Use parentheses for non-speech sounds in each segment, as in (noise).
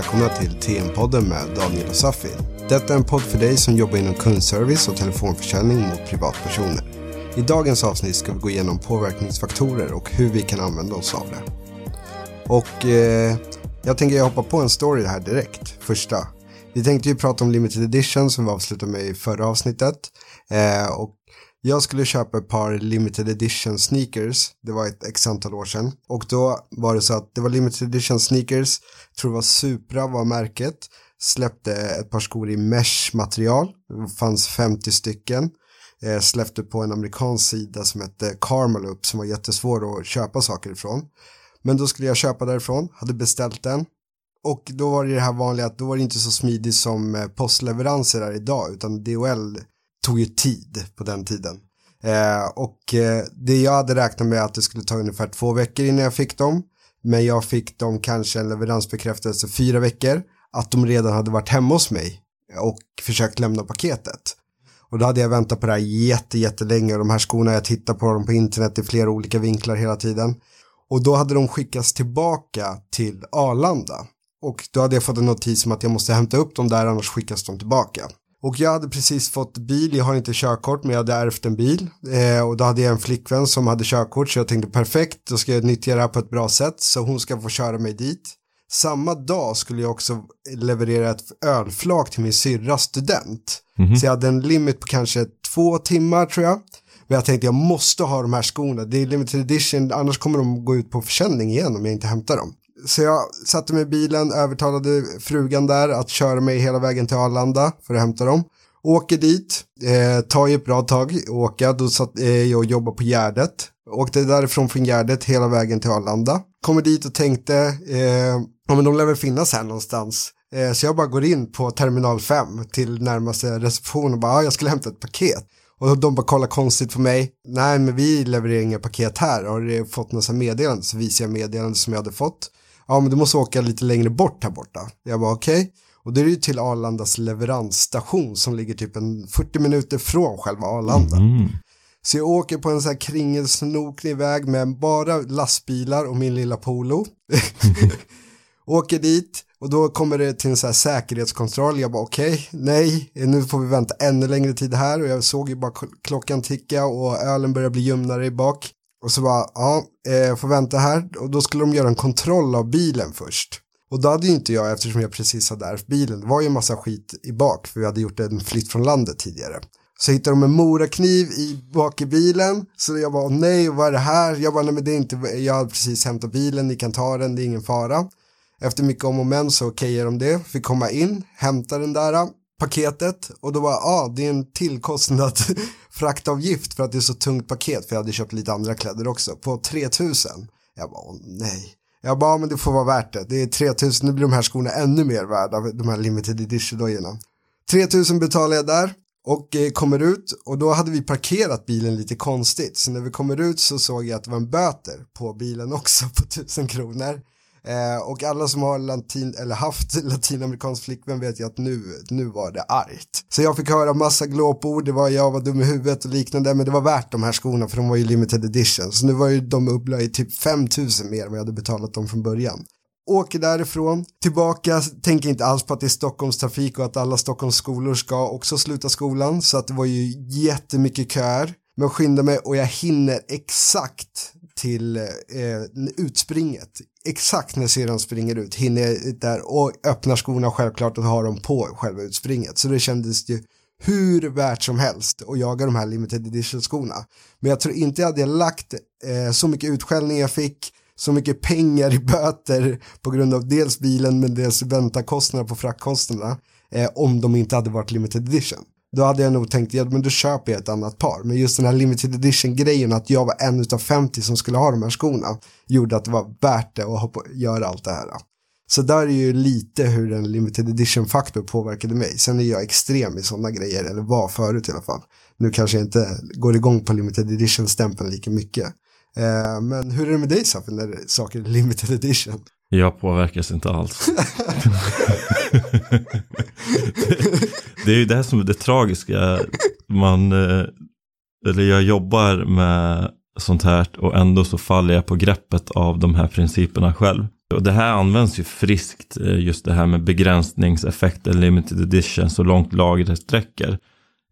Välkomna till TM-podden med Daniel och Safi. Detta är en podd för dig som jobbar inom kundservice och telefonförsäljning mot privatpersoner. I dagens avsnitt ska vi gå igenom påverkningsfaktorer och hur vi kan använda oss av det. Och eh, jag tänker jag hoppa på en story här direkt, första. Vi tänkte ju prata om limited edition som vi avslutade med i förra avsnittet. Eh, och jag skulle köpa ett par limited edition sneakers. Det var ett x antal år sedan. Och då var det så att det var limited edition sneakers. Jag tror det var Supra var märket. Släppte ett par skor i mesh material. Det fanns 50 stycken. Jag släppte på en amerikansk sida som hette Carmelup som var jättesvår att köpa saker ifrån. Men då skulle jag köpa därifrån, hade beställt den. Och då var det det här vanliga att då var det inte så smidigt som eh, postleveranser är idag utan DHL tog ju tid på den tiden. Eh, och eh, det jag hade räknat med att det skulle ta ungefär två veckor innan jag fick dem. Men jag fick dem kanske en leveransbekräftelse fyra veckor. Att de redan hade varit hemma hos mig och försökt lämna paketet. Och då hade jag väntat på det här jätte, jättelänge och de här skorna jag tittar på dem på internet i flera olika vinklar hela tiden. Och då hade de skickats tillbaka till Arlanda. Och då hade jag fått en notis om att jag måste hämta upp dem där annars skickas de tillbaka. Och jag hade precis fått bil, jag har inte körkort men jag hade ärvt en bil. Eh, och då hade jag en flickvän som hade körkort så jag tänkte perfekt, då ska jag nyttja det här på ett bra sätt så hon ska få köra mig dit. Samma dag skulle jag också leverera ett ölflak till min syrra student. Mm -hmm. Så jag hade en limit på kanske två timmar tror jag. Men jag tänkte jag måste ha de här skorna, det är limited edition, annars kommer de gå ut på försäljning igen om jag inte hämtar dem. Så jag satte mig i bilen, övertalade frugan där att köra mig hela vägen till Arlanda för att hämta dem. Åker dit, eh, tar ju ett bra tag åka, då satt eh, jag och jobbade på Gärdet. Åkte därifrån från Gärdet hela vägen till Arlanda. Kommer dit och tänkte, eh, ja men de lär väl finnas här någonstans. Eh, så jag bara går in på terminal 5 till närmaste reception och bara, ah, jag skulle hämta ett paket. Och de bara kollar konstigt på mig. Nej, men vi levererar inga paket här. Har du fått några meddelanden? Så visar jag meddelanden som jag hade fått ja men du måste åka lite längre bort här borta. Jag bara okej. Okay. Och det är ju till Arlandas leveransstation som ligger typ en 40 minuter från själva Arlanda. Mm. Så jag åker på en sån här kringelsnokig väg med bara lastbilar och min lilla polo. (laughs) åker dit och då kommer det till en sån här säkerhetskontroll. Jag bara okej, okay, nej, nu får vi vänta ännu längre tid här och jag såg ju bara klockan ticka och ölen börjar bli ljumnare i bak. Och så bara, ja, eh, får vänta här. Och då skulle de göra en kontroll av bilen först. Och då hade ju inte jag, eftersom jag precis hade ärvt bilen, det var ju en massa skit i bak, för vi hade gjort en flytt från landet tidigare. Så hittade de en morakniv i bak i bilen, så jag bara, nej, vad är det här? Jag bara, nej men det är inte, jag har precis hämtat bilen, ni kan ta den, det är ingen fara. Efter mycket om och men så okejade de det, fick komma in, hämta den där, paketet och då var ja ah, det är en tillkostnad (laughs) fraktavgift för att det är så tungt paket för jag hade köpt lite andra kläder också på 3000. Jag bara nej. Jag bara men det får vara värt det. Det är 3000, nu blir de här skorna ännu mer värda, de här limited edition dojorna. 3000 betalade jag där och eh, kommer ut och då hade vi parkerat bilen lite konstigt så när vi kommer ut så såg jag att det var en böter på bilen också på 1000 kronor Eh, och alla som har latin, eller haft (laughs) latinamerikansk flickvän vet ju att nu, nu var det argt. Så jag fick höra massa glåpord, det var jag var dum i huvudet och liknande, men det var värt de här skorna för de var ju limited edition. Så nu var ju de uppla i typ 5000 mer än vad jag hade betalat dem från början. Åker därifrån, tillbaka, tänker inte alls på att det är Stockholms trafik och att alla Stockholms skolor ska också sluta skolan, så att det var ju jättemycket köer. Men skynda mig och jag hinner exakt till eh, utspringet. Exakt när syrran springer ut hinner jag där och öppnar skorna självklart och har dem på själva utspringet. Så det kändes ju hur värt som helst att jaga de här limited edition skorna. Men jag tror inte jag hade lagt eh, så mycket utskällning jag fick, så mycket pengar i böter på grund av dels bilen men dels väntakostnader på fraktkostnaderna eh, om de inte hade varit limited edition då hade jag nog tänkt, ja men då köper jag ett annat par. Men just den här limited edition grejen, att jag var en av 50 som skulle ha de här skorna, gjorde att det var värt det att hoppa, göra allt det här. Så där är ju lite hur en limited edition faktor påverkade mig. Sen är jag extrem i sådana grejer, eller var förut i alla fall. Nu kanske jag inte går igång på limited edition-stämpeln lika mycket. Eh, men hur är det med dig Safi när saker är limited edition? Jag påverkas inte alls. (laughs) det är ju det som är det tragiska. Man, eh, eller jag jobbar med sånt här och ändå så faller jag på greppet av de här principerna själv. Och det här används ju friskt, eh, just det här med begränsningseffekter, limited edition, så långt lagret sträcker.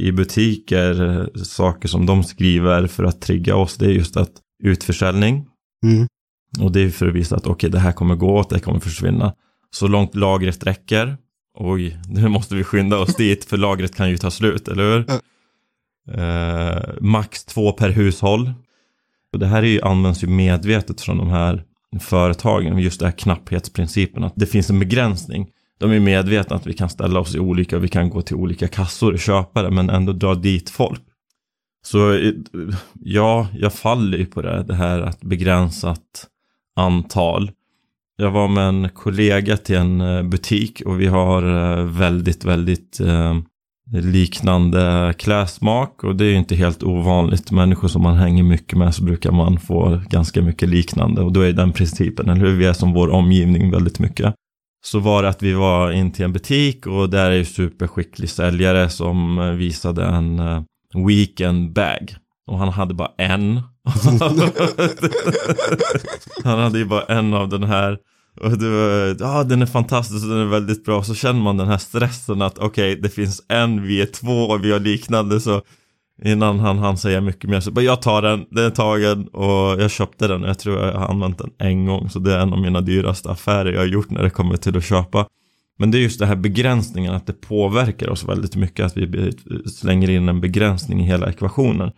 I butiker, eh, saker som de skriver för att trigga oss, det är just att utförsäljning. Mm. Och det är för att visa att okej, okay, det här kommer gå åt, det kommer försvinna. Så långt lagret räcker. Oj, nu måste vi skynda oss (laughs) dit, för lagret kan ju ta slut, eller hur? Eh, max två per hushåll. Och det här är ju, används ju medvetet från de här företagen, just det här knapphetsprincipen, att det finns en begränsning. De är medvetna att vi kan ställa oss i olika, vi kan gå till olika kassor och köpa det, men ändå dra dit folk. Så eh, ja, jag faller ju på det, det här att begränsat antal. Jag var med en kollega till en eh, butik och vi har eh, väldigt, väldigt eh, liknande klädsmak och det är ju inte helt ovanligt. Människor som man hänger mycket med så brukar man få ganska mycket liknande och då är den principen, eller hur? Vi är som vår omgivning väldigt mycket. Så var det att vi var in till en butik och där är ju superskicklig säljare som visade en weekend bag. Och han hade bara en. (laughs) han hade ju bara en av den här. Och det var, ja den är fantastisk och den är väldigt bra. Så känner man den här stressen att okej, okay, det finns en, vi är två och vi har liknande. Så innan han hann säga mycket mer så bara jag tar den, den är tagen och jag köpte den. Jag tror jag har använt den en gång. Så det är en av mina dyraste affärer jag har gjort när det kommer till att köpa. Men det är just det här begränsningen, att det påverkar oss väldigt mycket. Att vi slänger in en begränsning i hela ekvationen.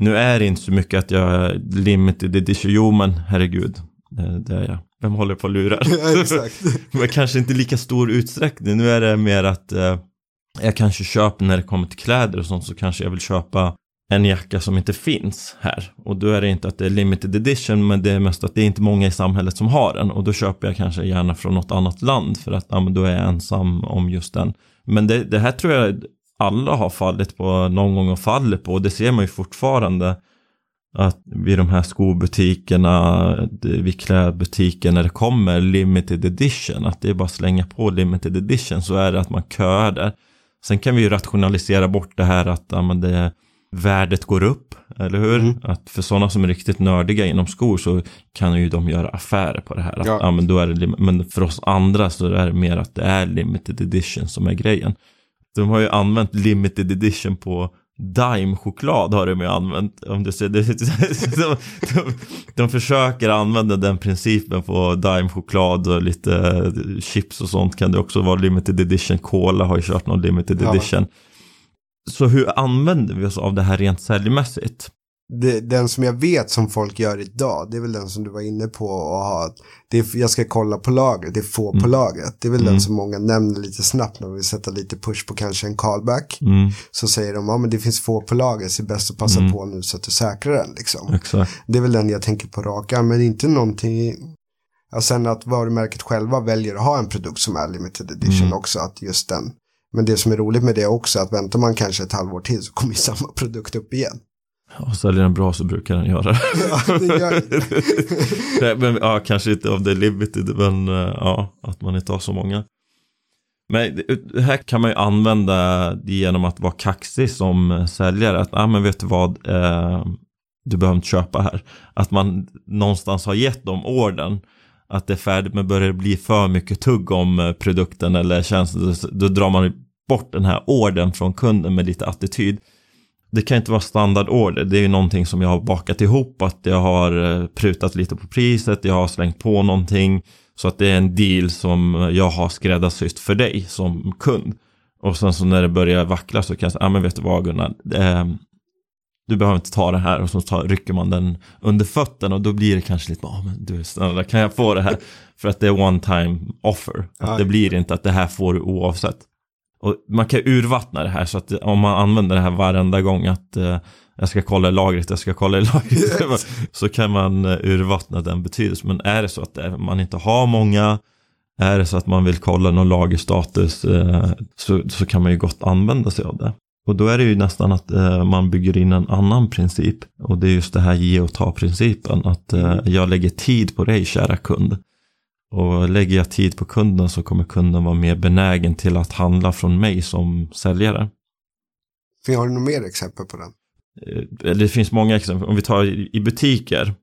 Nu är det inte så mycket att jag är limited edition, jo men herregud, det, är jag. Vem håller på och lurar? (laughs) Ja, exakt. (laughs) Men kanske inte lika stor utsträckning. Nu är det mer att eh, jag kanske köper när det kommer till kläder och sånt så kanske jag vill köpa en jacka som inte finns här. Och då är det inte att det är limited edition men det är mest att det är inte många i samhället som har den. Och då köper jag kanske gärna från något annat land för att ja, men då är jag ensam om just den. Men det, det här tror jag alla har fallit på någon gång och faller på. Och det ser man ju fortfarande att vid de här skobutikerna, vid klädbutiker när det kommer limited edition, att det är bara att slänga på limited edition så är det att man köar där. Sen kan vi ju rationalisera bort det här att ja, men det, värdet går upp, eller hur? Mm. Att för sådana som är riktigt nördiga inom skor så kan ju de göra affärer på det här. Att, ja. ja men, då är det, men för oss andra så är det mer att det är limited edition som är grejen. De har ju använt limited edition på Daim-choklad har de ju använt. Om du ser, (laughs) de, de, de, försöker använda den principen på Daim-choklad och lite chips och sånt kan det också vara limited edition. Cola har ju kört någon limited ja. edition. Så hur använder vi oss av det här rent säljmässigt? Det, den som jag vet som folk gör idag, det är väl den som du var inne på och ha, det är, jag ska kolla på lagret, det är få mm. på lagret. Det är väl mm. den som många nämner lite snabbt när vi sätta lite push på kanske en callback. Mm. Så säger de, ja men det finns få på lagret, så det är bäst att passa mm. på nu så att du säkrar den liksom. Exakt. Det är väl den jag tänker på raka, men inte någonting, ja sen att varumärket själva väljer att ha en produkt som är limited edition mm. också, att just den. Men det som är roligt med det också, att väntar man kanske ett halvår till så kommer samma produkt upp igen. Och säljer den bra så brukar den göra. Ja, det gör det. (laughs) men, ja, kanske inte av det limited, men eh, ja, att man inte har så många. Men det här kan man ju använda genom att vara kaxig som säljare. Att, ah, men vet du vad, eh, du behöver inte köpa här. Att man någonstans har gett dem orden. Att det är färdigt, men börjar det bli för mycket tugg om eh, produkten eller tjänsten, då drar man bort den här orden från kunden med lite attityd det kan inte vara standardorder. Det är ju någonting som jag har bakat ihop. Att jag har eh, prutat lite på priset. Jag har slängt på någonting. Så att det är en deal som jag har skräddarsytt för dig som kund. Och sen så när det börjar vackla så kan jag säga, ja ah, men vet du vad Gunnar. Eh, du behöver inte ta det här och så tar, rycker man den under fötterna och då blir det kanske lite, ja ah, men du snälla kan jag få det här? (laughs) för att det är one time offer. Att det blir inte att det här får du oavsett. Och man kan urvattna det här så att om man använder det här varenda gång att eh, jag ska kolla i lagret, jag ska kolla i lagret. (laughs) så kan man eh, urvattna den betydelsen. Men är det så att man inte har många, är det så att man vill kolla någon lagerstatus eh, så, så kan man ju gott använda sig av det. Och då är det ju nästan att eh, man bygger in en annan princip. Och det är just det här ge och ta principen. Att eh, jag lägger tid på dig kära kund. Och lägger jag tid på kunden så kommer kunden vara mer benägen till att handla från mig som säljare. Har du några mer exempel på den? Eh, det finns många exempel. Om vi tar i butiker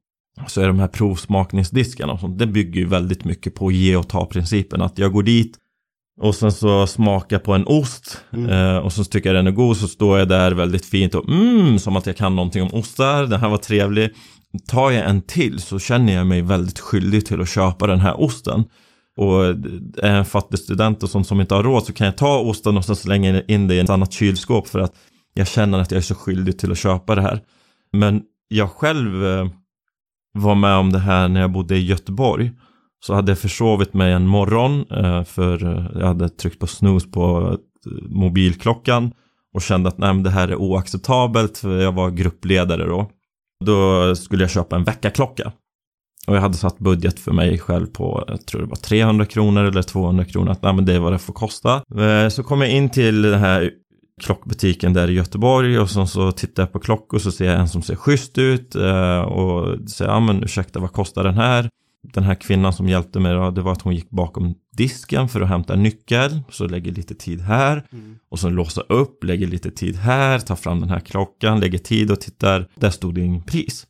så är de här provsmakningsdiskarna och sånt, det bygger ju väldigt mycket på ge och ta principen. Att jag går dit och sen så smakar på en ost mm. eh, och så tycker jag den är god så står jag där väldigt fint och mm, som att jag kan någonting om ostar, den här var trevlig. Tar jag en till så känner jag mig väldigt skyldig till att köpa den här osten. Och är jag en fattig student och sånt som inte har råd så kan jag ta osten och sen slänga in det i ett annat kylskåp för att jag känner att jag är så skyldig till att köpa det här. Men jag själv eh, var med om det här när jag bodde i Göteborg. Så hade jag försovit mig en morgon eh, för eh, jag hade tryckt på snooze på mobilklockan och kände att nej, det här är oacceptabelt för jag var gruppledare då. Då skulle jag köpa en väckarklocka. Och jag hade satt budget för mig själv på, jag tror det var 300 kronor eller 200 kronor. Att nej, men det är vad det får kosta. Eh, så kom jag in till den här klockbutiken där i Göteborg och så, så tittar jag på klockor så ser jag en som ser schysst ut eh, och säger ja men ursäkta vad kostar den här? Den här kvinnan som hjälpte mig då, det var att hon gick bakom disken för att hämta en nyckel, så lägger lite tid här mm. och så låsa upp, lägger lite tid här, tar fram den här klockan, lägger tid och tittar, där stod det ingen pris.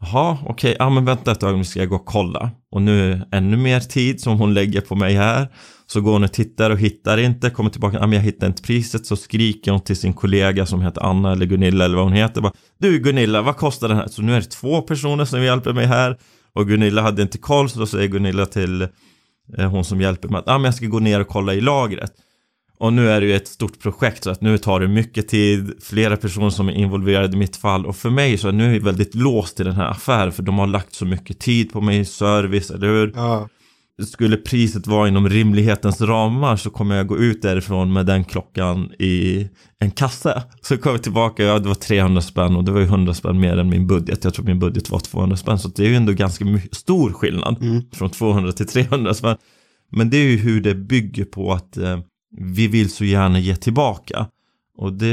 Jaha, okej, okay. ja men vänta ett ögonblick ska jag gå och kolla. Och nu ännu mer tid som hon lägger på mig här. Så går hon och tittar och hittar inte, kommer tillbaka, ja men jag hittar inte priset, så skriker hon till sin kollega som heter Anna eller Gunilla eller vad hon heter. Bara, du Gunilla, vad kostar den här? Så nu är det två personer som hjälper mig här. Och Gunilla hade inte koll, så då säger Gunilla till eh, hon som hjälper mig att, ah, men jag ska gå ner och kolla i lagret. Och nu är det ju ett stort projekt så att nu tar det mycket tid, flera personer som är involverade i mitt fall och för mig så är nu väldigt låst i den här affären för de har lagt så mycket tid på mig, service, eller hur? Ja. Skulle priset vara inom rimlighetens ramar så kommer jag gå ut därifrån med den klockan i en kasse. Så kommer jag tillbaka, ja det var 300 spänn och det var ju 100 spänn mer än min budget. Jag tror min budget var 200 spänn så det är ju ändå ganska stor skillnad mm. från 200 till 300 spänn. Men det är ju hur det bygger på att eh, vi vill så gärna ge tillbaka. Och det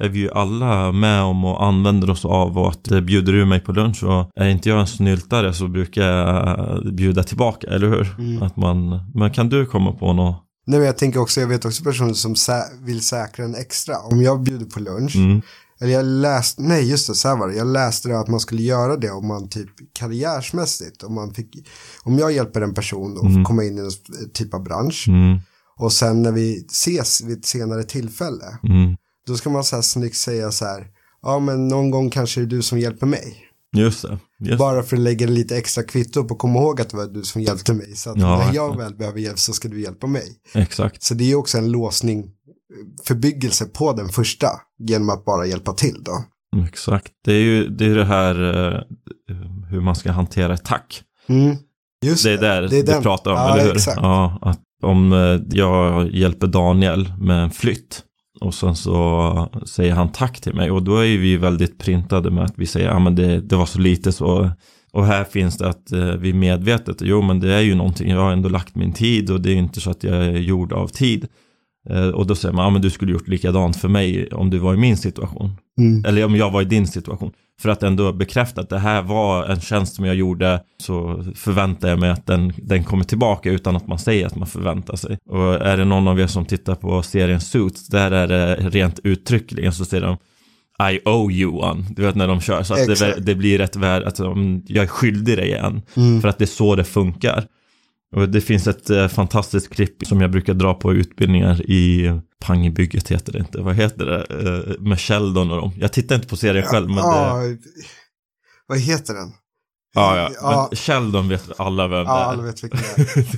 är vi ju alla med om och använder oss av och att bjuder du mig på lunch och är inte jag en snyltare så brukar jag bjuda tillbaka, eller hur? Mm. Att man, men kan du komma på något? Nej men jag tänker också, jag vet också personer som sä vill säkra en extra. Om jag bjuder på lunch, mm. eller jag läste, nej just det, så här var det, jag läste det att man skulle göra det om man typ karriärsmässigt, om man fick, om jag hjälper en person att mm. komma in i en typ av bransch, mm och sen när vi ses vid ett senare tillfälle, mm. Då ska man så här snyggt säga så här, ja men någon gång kanske det är du som hjälper mig. Just det. Just. Bara för att lägga lite extra kvitto på komma ihåg att det var du som hjälpte mig. Så att ja, när jag väl behöver hjälp så ska du hjälpa mig. Exakt. Så det är också en låsning, förbyggelse på den första, genom att bara hjälpa till då. Exakt, det är ju det, är det här uh, hur man ska hantera ett tack. Mm. Just det är där det är du den. pratar om, ja, eller hur? Exakt. Ja, att om eh, jag hjälper Daniel med en flytt och sen så säger han tack till mig. Och då är vi väldigt printade med att vi säger ja men det, det var så lite så och här finns det att eh, vi medvetet, jo men det är ju någonting, jag har ändå lagt min tid och det är inte så att jag är gjord av tid. Eh, och då säger man, ja men du skulle gjort likadant för mig om du var i min situation. Mm. Eller om jag var i din situation. För att ändå bekräfta att det här var en tjänst som jag gjorde så förväntar jag mig att den, den kommer tillbaka utan att man säger att man förväntar sig. Och är det någon av er som tittar på serien Suits, där är det rent uttryckligen så säger de I owe you one. Du vet när de kör så att det, det, blir ett värde, att jag är skyldig dig en. Mm. För att det är så det funkar. Och det finns ett eh, fantastiskt klipp som jag brukar dra på utbildningar i Pangbygget heter det inte. Vad heter det? Eh, med Sheldon och dem. Jag tittar inte på serien ja, själv men ja, det... Vad heter den? Ja, ja. ja. Men Sheldon vet alla vem det är. Ja, alla vet vilken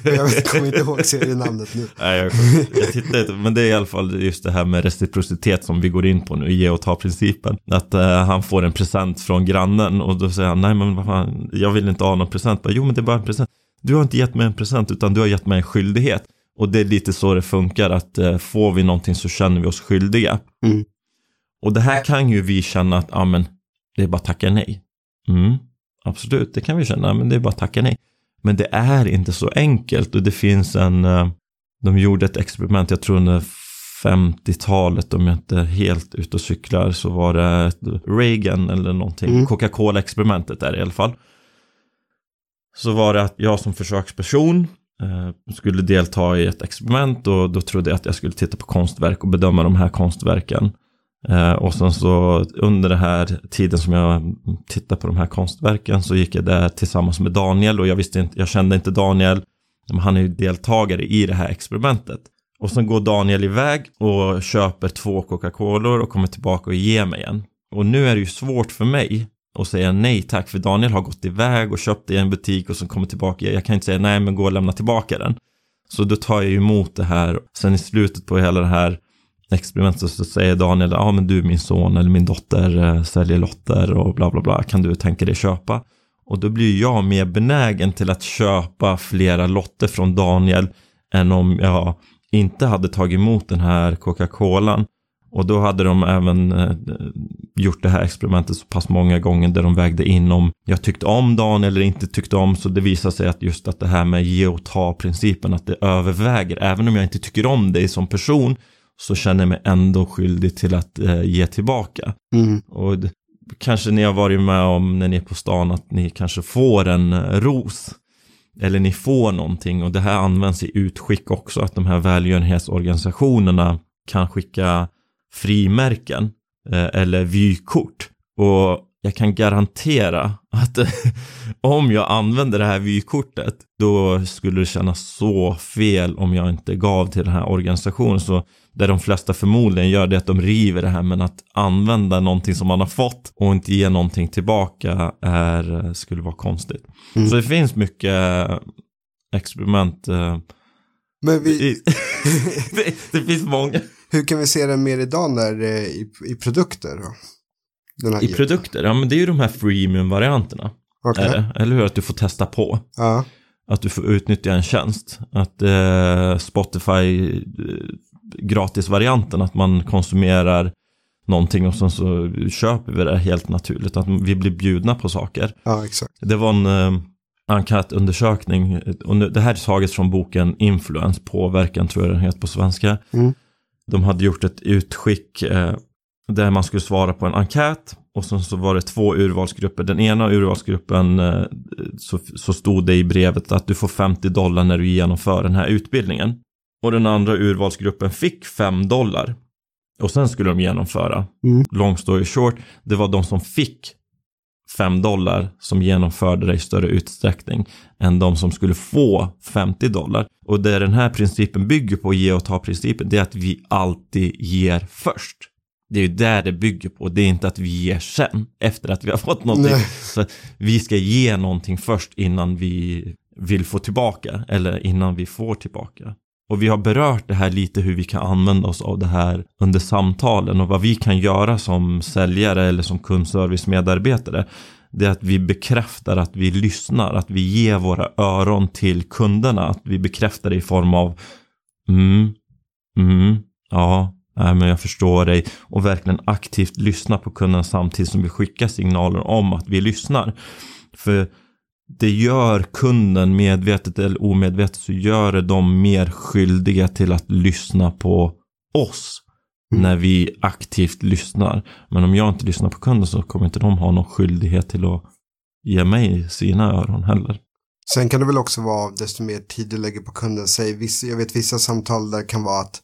det (laughs) är. jag vet, kommer inte ihåg serienamnet nu. Nej, jag, jag tittar inte. Men det är i alla fall just det här med reciprocitet som vi går in på nu, ge och ta-principen. Att uh, han får en present från grannen och då säger han, nej men vad fan, jag vill inte ha någon present. jo, men det är bara en present. Du har inte gett mig en present utan du har gett mig en skyldighet. Och det är lite så det funkar att eh, får vi någonting så känner vi oss skyldiga. Mm. Och det här kan ju vi känna att, ja men, det är bara att tacka nej. Mm, absolut, det kan vi känna, men det är bara att tacka nej. Men det är inte så enkelt och det finns en, eh, de gjorde ett experiment, jag tror under 50-talet om jag inte är helt ute och cyklar så var det Reagan eller någonting, mm. Coca-Cola-experimentet där i alla fall så var det att jag som försöksperson eh, skulle delta i ett experiment och då trodde jag att jag skulle titta på konstverk och bedöma de här konstverken. Eh, och sen så under den här tiden som jag tittade på de här konstverken så gick jag där tillsammans med Daniel och jag visste inte, jag kände inte Daniel, men han är ju deltagare i det här experimentet. Och sen går Daniel iväg och köper två Coca-Color och kommer tillbaka och ger mig en. Och nu är det ju svårt för mig och säga nej tack, för Daniel har gått iväg och köpt det i en butik och så kommer tillbaka. Jag kan inte säga nej, men gå och lämna tillbaka den. Så då tar jag emot det här. Sen i slutet på hela det här experimentet så säger Daniel, ja men du min son eller min dotter eh, säljer lotter och bla bla bla, kan du tänka dig köpa? Och då blir jag mer benägen till att köpa flera lotter från Daniel än om jag inte hade tagit emot den här Coca-Colan. Och då hade de även eh, gjort det här experimentet så pass många gånger där de vägde in om jag tyckte om dagen eller inte tyckte om. Så det visar sig att just att det här med ge och ta principen att det överväger. Även om jag inte tycker om dig som person så känner jag mig ändå skyldig till att eh, ge tillbaka. Mm. Och det, kanske ni har varit med om när ni är på stan att ni kanske får en eh, ros. Eller ni får någonting och det här används i utskick också att de här välgörenhetsorganisationerna kan skicka frimärken eh, eller vykort. Och jag kan garantera att (laughs) om jag använder det här vykortet då skulle det kännas så fel om jag inte gav till den här organisationen. Så det de flesta förmodligen gör det är att de river det här men att använda någonting som man har fått och inte ge någonting tillbaka är, skulle vara konstigt. Mm. Så det finns mycket experiment. eh, Men vi, det, (laughs) det finns många. Hur kan vi se den mer idag när, eh, i, i produkter? I produkter, ja men det är ju de här freemium-varianterna. Är det? Eller hur? Att du får testa på. Ja. Att du får utnyttja en tjänst. Att eh, Spotify eh, gratisvarianten, att man konsumerar någonting och sen så köper vi det helt naturligt. Att vi blir bjudna på saker. ja, exakt. Det var en eh, enkätundersökning och nu, det här är taget från boken Influence, påverkan tror jag den heter på svenska. Mm. De hade gjort ett utskick eh, där man skulle svara på en enkät och sen så var det två urvalsgrupper. Den ena urvalsgruppen eh, så, så stod det i brevet att du får 50 dollar när du genomför den här utbildningen. Och den andra urvalsgruppen fick 5 dollar. Och sen skulle de genomföra. Mm. Long story short, det var de som fick 5 dollar som genomförde det i större utsträckning än de som skulle få 50 dollar. Och det den här principen bygger på, ge och ta principen, det är att vi alltid ger först. Det är ju där det bygger på, det är inte att vi ger sen efter att vi har fått någonting. Nej. Så vi ska ge någonting först innan vi vill få tillbaka eller innan vi får tillbaka. Och vi har berört det här lite hur vi kan använda oss av det här under samtalen och vad vi kan göra som säljare eller som kundservice-medarbetare. Det är att vi bekräftar att vi lyssnar, att vi ger våra öron till kunderna, att vi bekräftar det i form av mm, mm, ja, nej, men jag förstår dig och verkligen aktivt lyssna på kunderna samtidigt som vi skickar signaler om att vi lyssnar. För det gör kunden medvetet eller omedvetet så gör det dem mer skyldiga till att lyssna på oss Mm. när vi aktivt lyssnar. Men om jag inte lyssnar på kunden så kommer inte de ha någon skyldighet till att ge mig sina öron heller. Sen kan det väl också vara desto mer tid du lägger på kunden. Säg, jag vet vissa samtal där kan vara att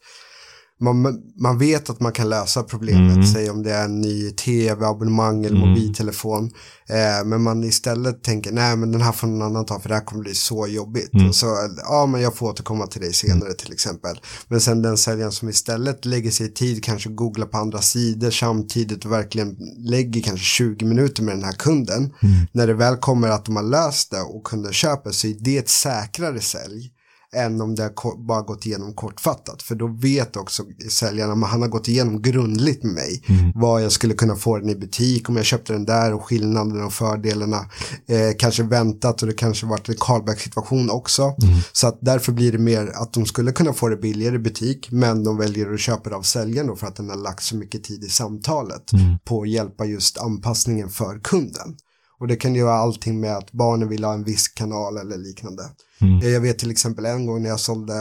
man, man vet att man kan lösa problemet. Mm. Säg om det är en ny tv-abonnemang eller Mm. mobiltelefon. Eh, men man istället tänker, nej men den här får någon annan ta för det här kommer bli så jobbigt. Mm. Och så, ja men jag får återkomma till dig senare till exempel. Men sen den säljaren som istället lägger sig tid, kanske googlar på andra sidor samtidigt och verkligen lägger kanske 20 minuter med den här kunden. När det väl kommer att de har löst det och kunden köper så är det ett säkrare sälj än om det har bara gått igenom kortfattat. För då vet också säljaren, men han har gått igenom grundligt med mig vad jag skulle kunna få den i butik, om jag köpte den där och skillnaderna och fördelarna. Eh, kanske väntat och det kanske varit en callback-situation också. Så att därför blir det mer att de skulle kunna få det billigare i butik, men de väljer att köpa det av säljaren då för att den har lagt så mycket tid i samtalet på att hjälpa just anpassningen för kunden. Och det kan ju vara allting med att barnen vill ha en viss kanal eller liknande. Eh, Jag vet till exempel en gång när jag sålde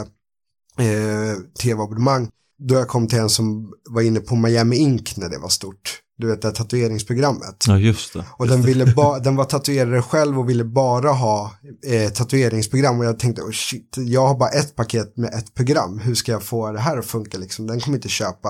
eh, tv-abonnemang. Då jag kom till en som var inne på Miami Ink när det var stort. Du vet det här tatueringsprogrammet. Ja, just det. Och den, ville ba- (laughs) den var tatuerare själv och ville bara ha eh, tatueringsprogram. Och jag tänkte, oh shit, jag har bara ett paket med ett program. Hur ska jag få det här att funka liksom? Den kommer inte köpa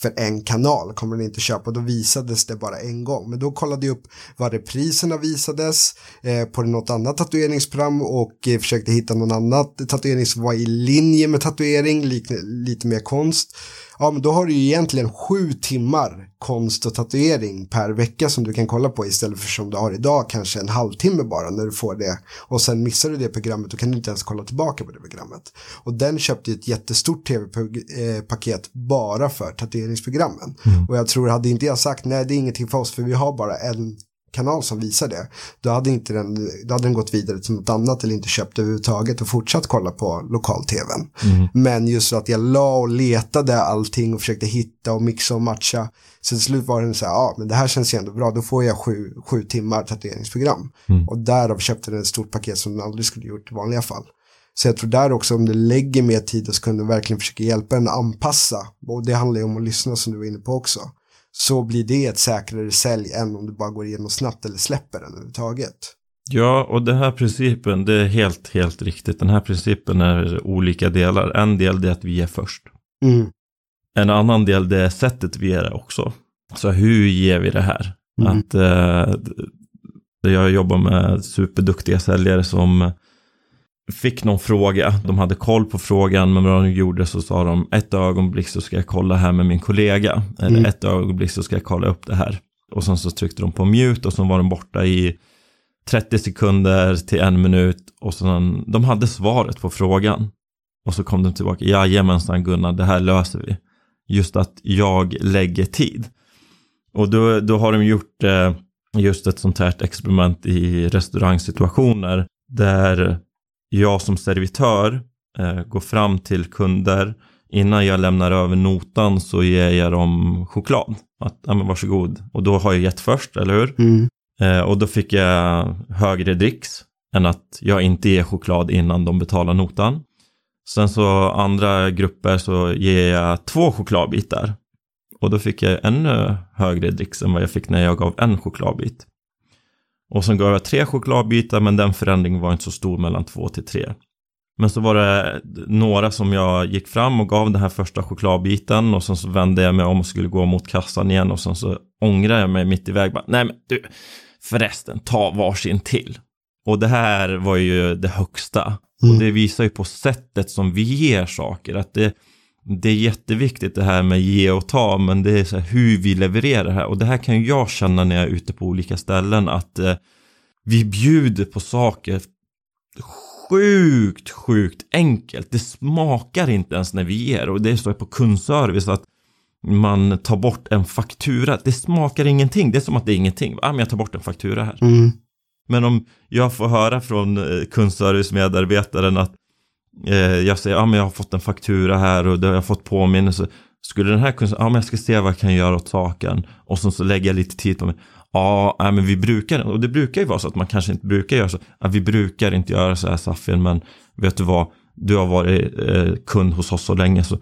för en kanal kommer den inte köpa. Då visades det bara en gång. Men då kollade jag upp vad repriserna visades eh, på något annat tatueringsprogram och eh, försökte hitta någon annat tatuering som var i linje med tatuering, lite mer konst ja men då har du ju egentligen sju timmar konst och tatuering per vecka som du kan kolla på istället för som du har idag kanske en halvtimme bara när du får det och sen missar du det programmet då kan du inte ens kolla tillbaka på det programmet. Och den köpte ett jättestort tv-paket bara för tatueringsprogrammen. Mm. Och jag tror hade inte jag sagt nej det är ingenting för oss för vi har bara en kanal som visar det. Då hade, inte den, då hade den gått vidare till något annat eller inte köpt överhuvudtaget och fortsatt kolla på lokal-tvn. Mm. Men just att jag la och letade allting och försökte hitta och mixa och matcha. Så till slut var det så här, ja men det här känns ju ändå bra, då får jag sju, sju timmar tatueringsprogram. Mm. Och därav köpte den ett stort paket som den aldrig skulle gjort i vanliga fall. Så jag tror där också om du lägger mer tid så kan du verkligen försöka hjälpa en att anpassa. Och det handlar ju om att lyssna som du var inne på också så blir det ett säkrare sälj än om du bara går igenom snabbt eller släpper den överhuvudtaget. Ja, och den här principen, det är helt, helt riktigt. Den här principen är olika delar. En del är att vi är först. Mm. En annan del det är sättet vi är det också. Så hur ger vi det här? Mm. Att eh, jag jobbar med superduktiga säljare som fick någon fråga, de hade koll på frågan, men vad de gjorde så sa de ett ögonblick så ska jag kolla här med min kollega, eller mm. ett ögonblick så ska jag kolla upp det här. Och sen så tryckte de på mute och så var de borta i 30 sekunder till en minut och sen, de hade svaret på frågan. Och så kom de tillbaka, jajamensan Gunnar, det här löser vi. Just att jag lägger tid. Och då, då har de gjort eh, just ett sånt här experiment i restaurangsituationer där jag som servitör eh, går fram till kunder innan jag lämnar över notan så ger jag dem choklad. Att, ja men varsågod. Och då har jag gett först, eller hur? Mm. Eh, och då fick jag högre dricks än att jag inte ger choklad innan de betalar notan. Sen så andra grupper så ger jag två chokladbitar. Och då fick jag ännu högre dricks än vad jag fick när jag gav en chokladbit. Och sen gav jag tre chokladbitar men den förändringen var inte så stor mellan två till tre. Men så var det några som jag gick fram och gav den här första chokladbiten och sen så vände jag mig om och skulle gå mot kassan igen och sen så ångrade jag mig mitt i väg. Bara, Nej men du, förresten, ta varsin till. Och det här var ju det högsta. Mm. Och det visar ju på sättet som vi ger saker. Att det, det är jätteviktigt det här med ge och ta, men det är så här hur vi levererar det här. Och det här kan jag känna när jag är ute på olika ställen, att eh, vi bjuder på saker sjukt, sjukt enkelt. Det smakar inte ens när vi ger och det är så på kundservice att man tar bort en faktura. Det smakar ingenting. Det är som att det är ingenting. Ja, men jag tar bort en faktura här. Mm. Men om jag får höra från eh, kundservice-medarbetaren att eh, jag säger, ja men jag har fått en faktura här och det har jag fått påminnelse. Skulle den här kunna, ja men jag ska se vad jag kan göra åt saken. Och så, så lägger jag lite tid på mig. Ja, nej, men vi brukar, och det brukar ju vara så att man kanske inte brukar göra så. Ja, vi brukar inte göra så här Safin, men vet du vad? Du har varit eh, kund hos oss så länge så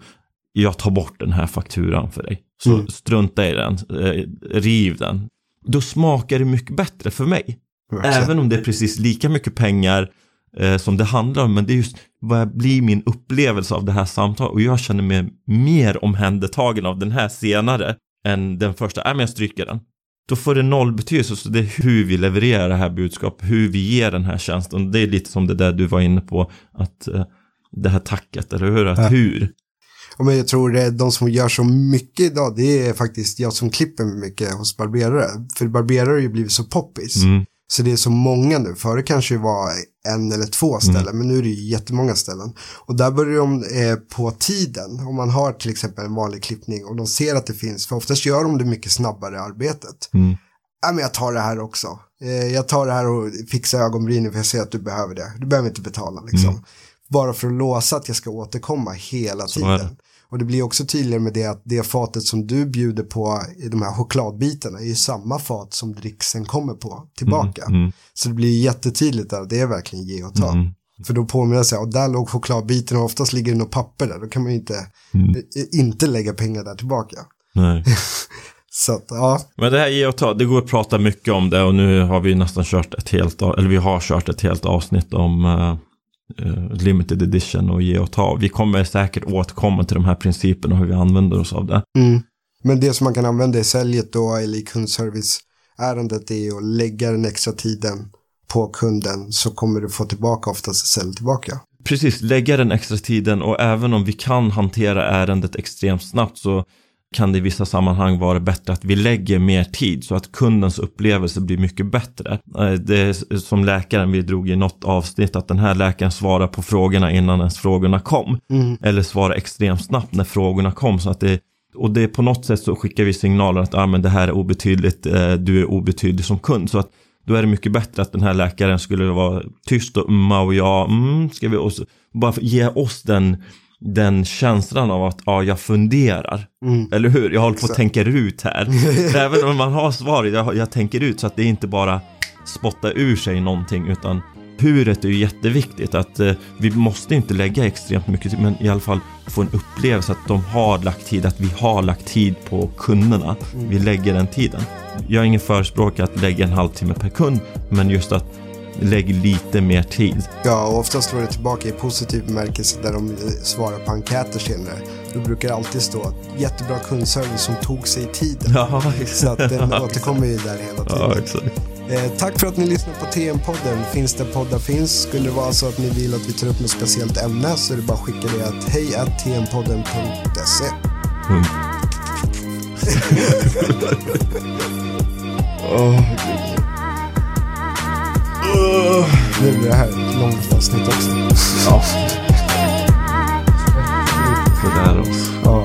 jag tar bort den här fakturan för dig. Så mm. strunta i den, eh, riv den. Då smakar det mycket bättre för mig. Även om det är precis lika mycket pengar eh, som det handlar om. Men det är just vad blir min upplevelse av det här samtalet. Och jag känner mig mer omhändertagen av den här senare än den första. Nej, men jag stryker den. Då får det noll betydelse. Så det är hur vi levererar det här budskapet, hur vi ger den här tjänsten. Det är lite som det där du var inne på, att eh, det här tacket, eller hur? Att ja. hur? Ja, men jag tror är de som gör så mycket idag, det är faktiskt jag som klipper mycket hos barberare. För barberare har ju blivit så poppis. Mm. Så det är så många nu. Förr kanske det var en eller två ställen, mm. men nu är det ju jättemånga ställen. Och där börjar de eh, på tiden, om man har till exempel en vanlig klippning och de ser att det finns, för oftast gör de det mycket snabbare arbetet. Mm. Ja, men jag tar det här också. Eh, jag tar det här och fixar ögonbrynen för jag ser att du behöver det. Du behöver inte betala liksom. Mm. Bara för att låsa att jag ska återkomma hela tiden. Och det blir också tydligare med det att det fatet som du bjuder på i de här chokladbitarna är ju samma fat som dricksen kommer på tillbaka. Mm, mm. Så det blir jättetydligt att det är verkligen ge och ta. Mm. För då påminner jag sig, och där låg chokladbiten och oftast ligger det något papper där, då kan man ju inte, mm. inte lägga pengar där tillbaka. Nej. (laughs) Så att, ja. Men det här ge och ta, det går att prata mycket om det och nu har vi nästan kört ett helt, eller vi har kört ett helt avsnitt om uh, limited edition och ge och ta. Vi kommer säkert återkomma till de här principerna och hur vi använder oss av det. Mm. Men det som man kan använda i säljet då eller i kundserviceärendet är att lägga den extra tiden på kunden så kommer du få tillbaka oftast sälj tillbaka. Precis, lägga den extra tiden och även om vi kan hantera ärendet extremt snabbt så kan det i vissa sammanhang vara bättre att vi lägger mer tid så att kundens upplevelse blir mycket bättre. Eh, det är som läkaren vi drog i något avsnitt att den här läkaren svarar på frågorna innan ens frågorna kom. Mm. Eller svarar extremt snabbt när frågorna kom. Så att det, och det på något sätt så skickar vi signaler att ah, men det här är obetydligt, eh, du är obetydlig som kund. Så att då är det mycket bättre att den här läkaren skulle vara tyst och umma och ja, mm, ska vi också, bara ge oss den den känslan av att ja, jag funderar. Mm. Eller hur? Jag håller på att tänka ut här. (laughs) Även om man har svar, jag, jag tänker ut så att det inte bara spotta ur sig någonting utan huret är ju jätteviktigt. Att eh, vi måste inte lägga extremt mycket tid, men i alla fall få en upplevelse att de har lagt tid, att vi har lagt tid på kunderna. Mm. Vi lägger den tiden. Jag är ingen förespråkare att lägga en halvtimme per kund, men just att lägg lite mer tid. Ja, och oftast slår det tillbaka i positiv bemärkelse där de svarar på enkäter senare. Då brukar det alltid stå jättebra kundservice som tog sig tiden. Ja. Så att den återkommer ju där hela tiden. Ja, exakt. Eh, tack för att ni lyssnar på TM-podden. Finns det poddar finns. Skulle det vara så att ni vill att vi tar upp något speciellt ämne så är det bara att skicka det att hej tmpodden.se. Mm. (laughs) oh, nu blir det här ett långt avsnitt också. Ja. Här också. Ja.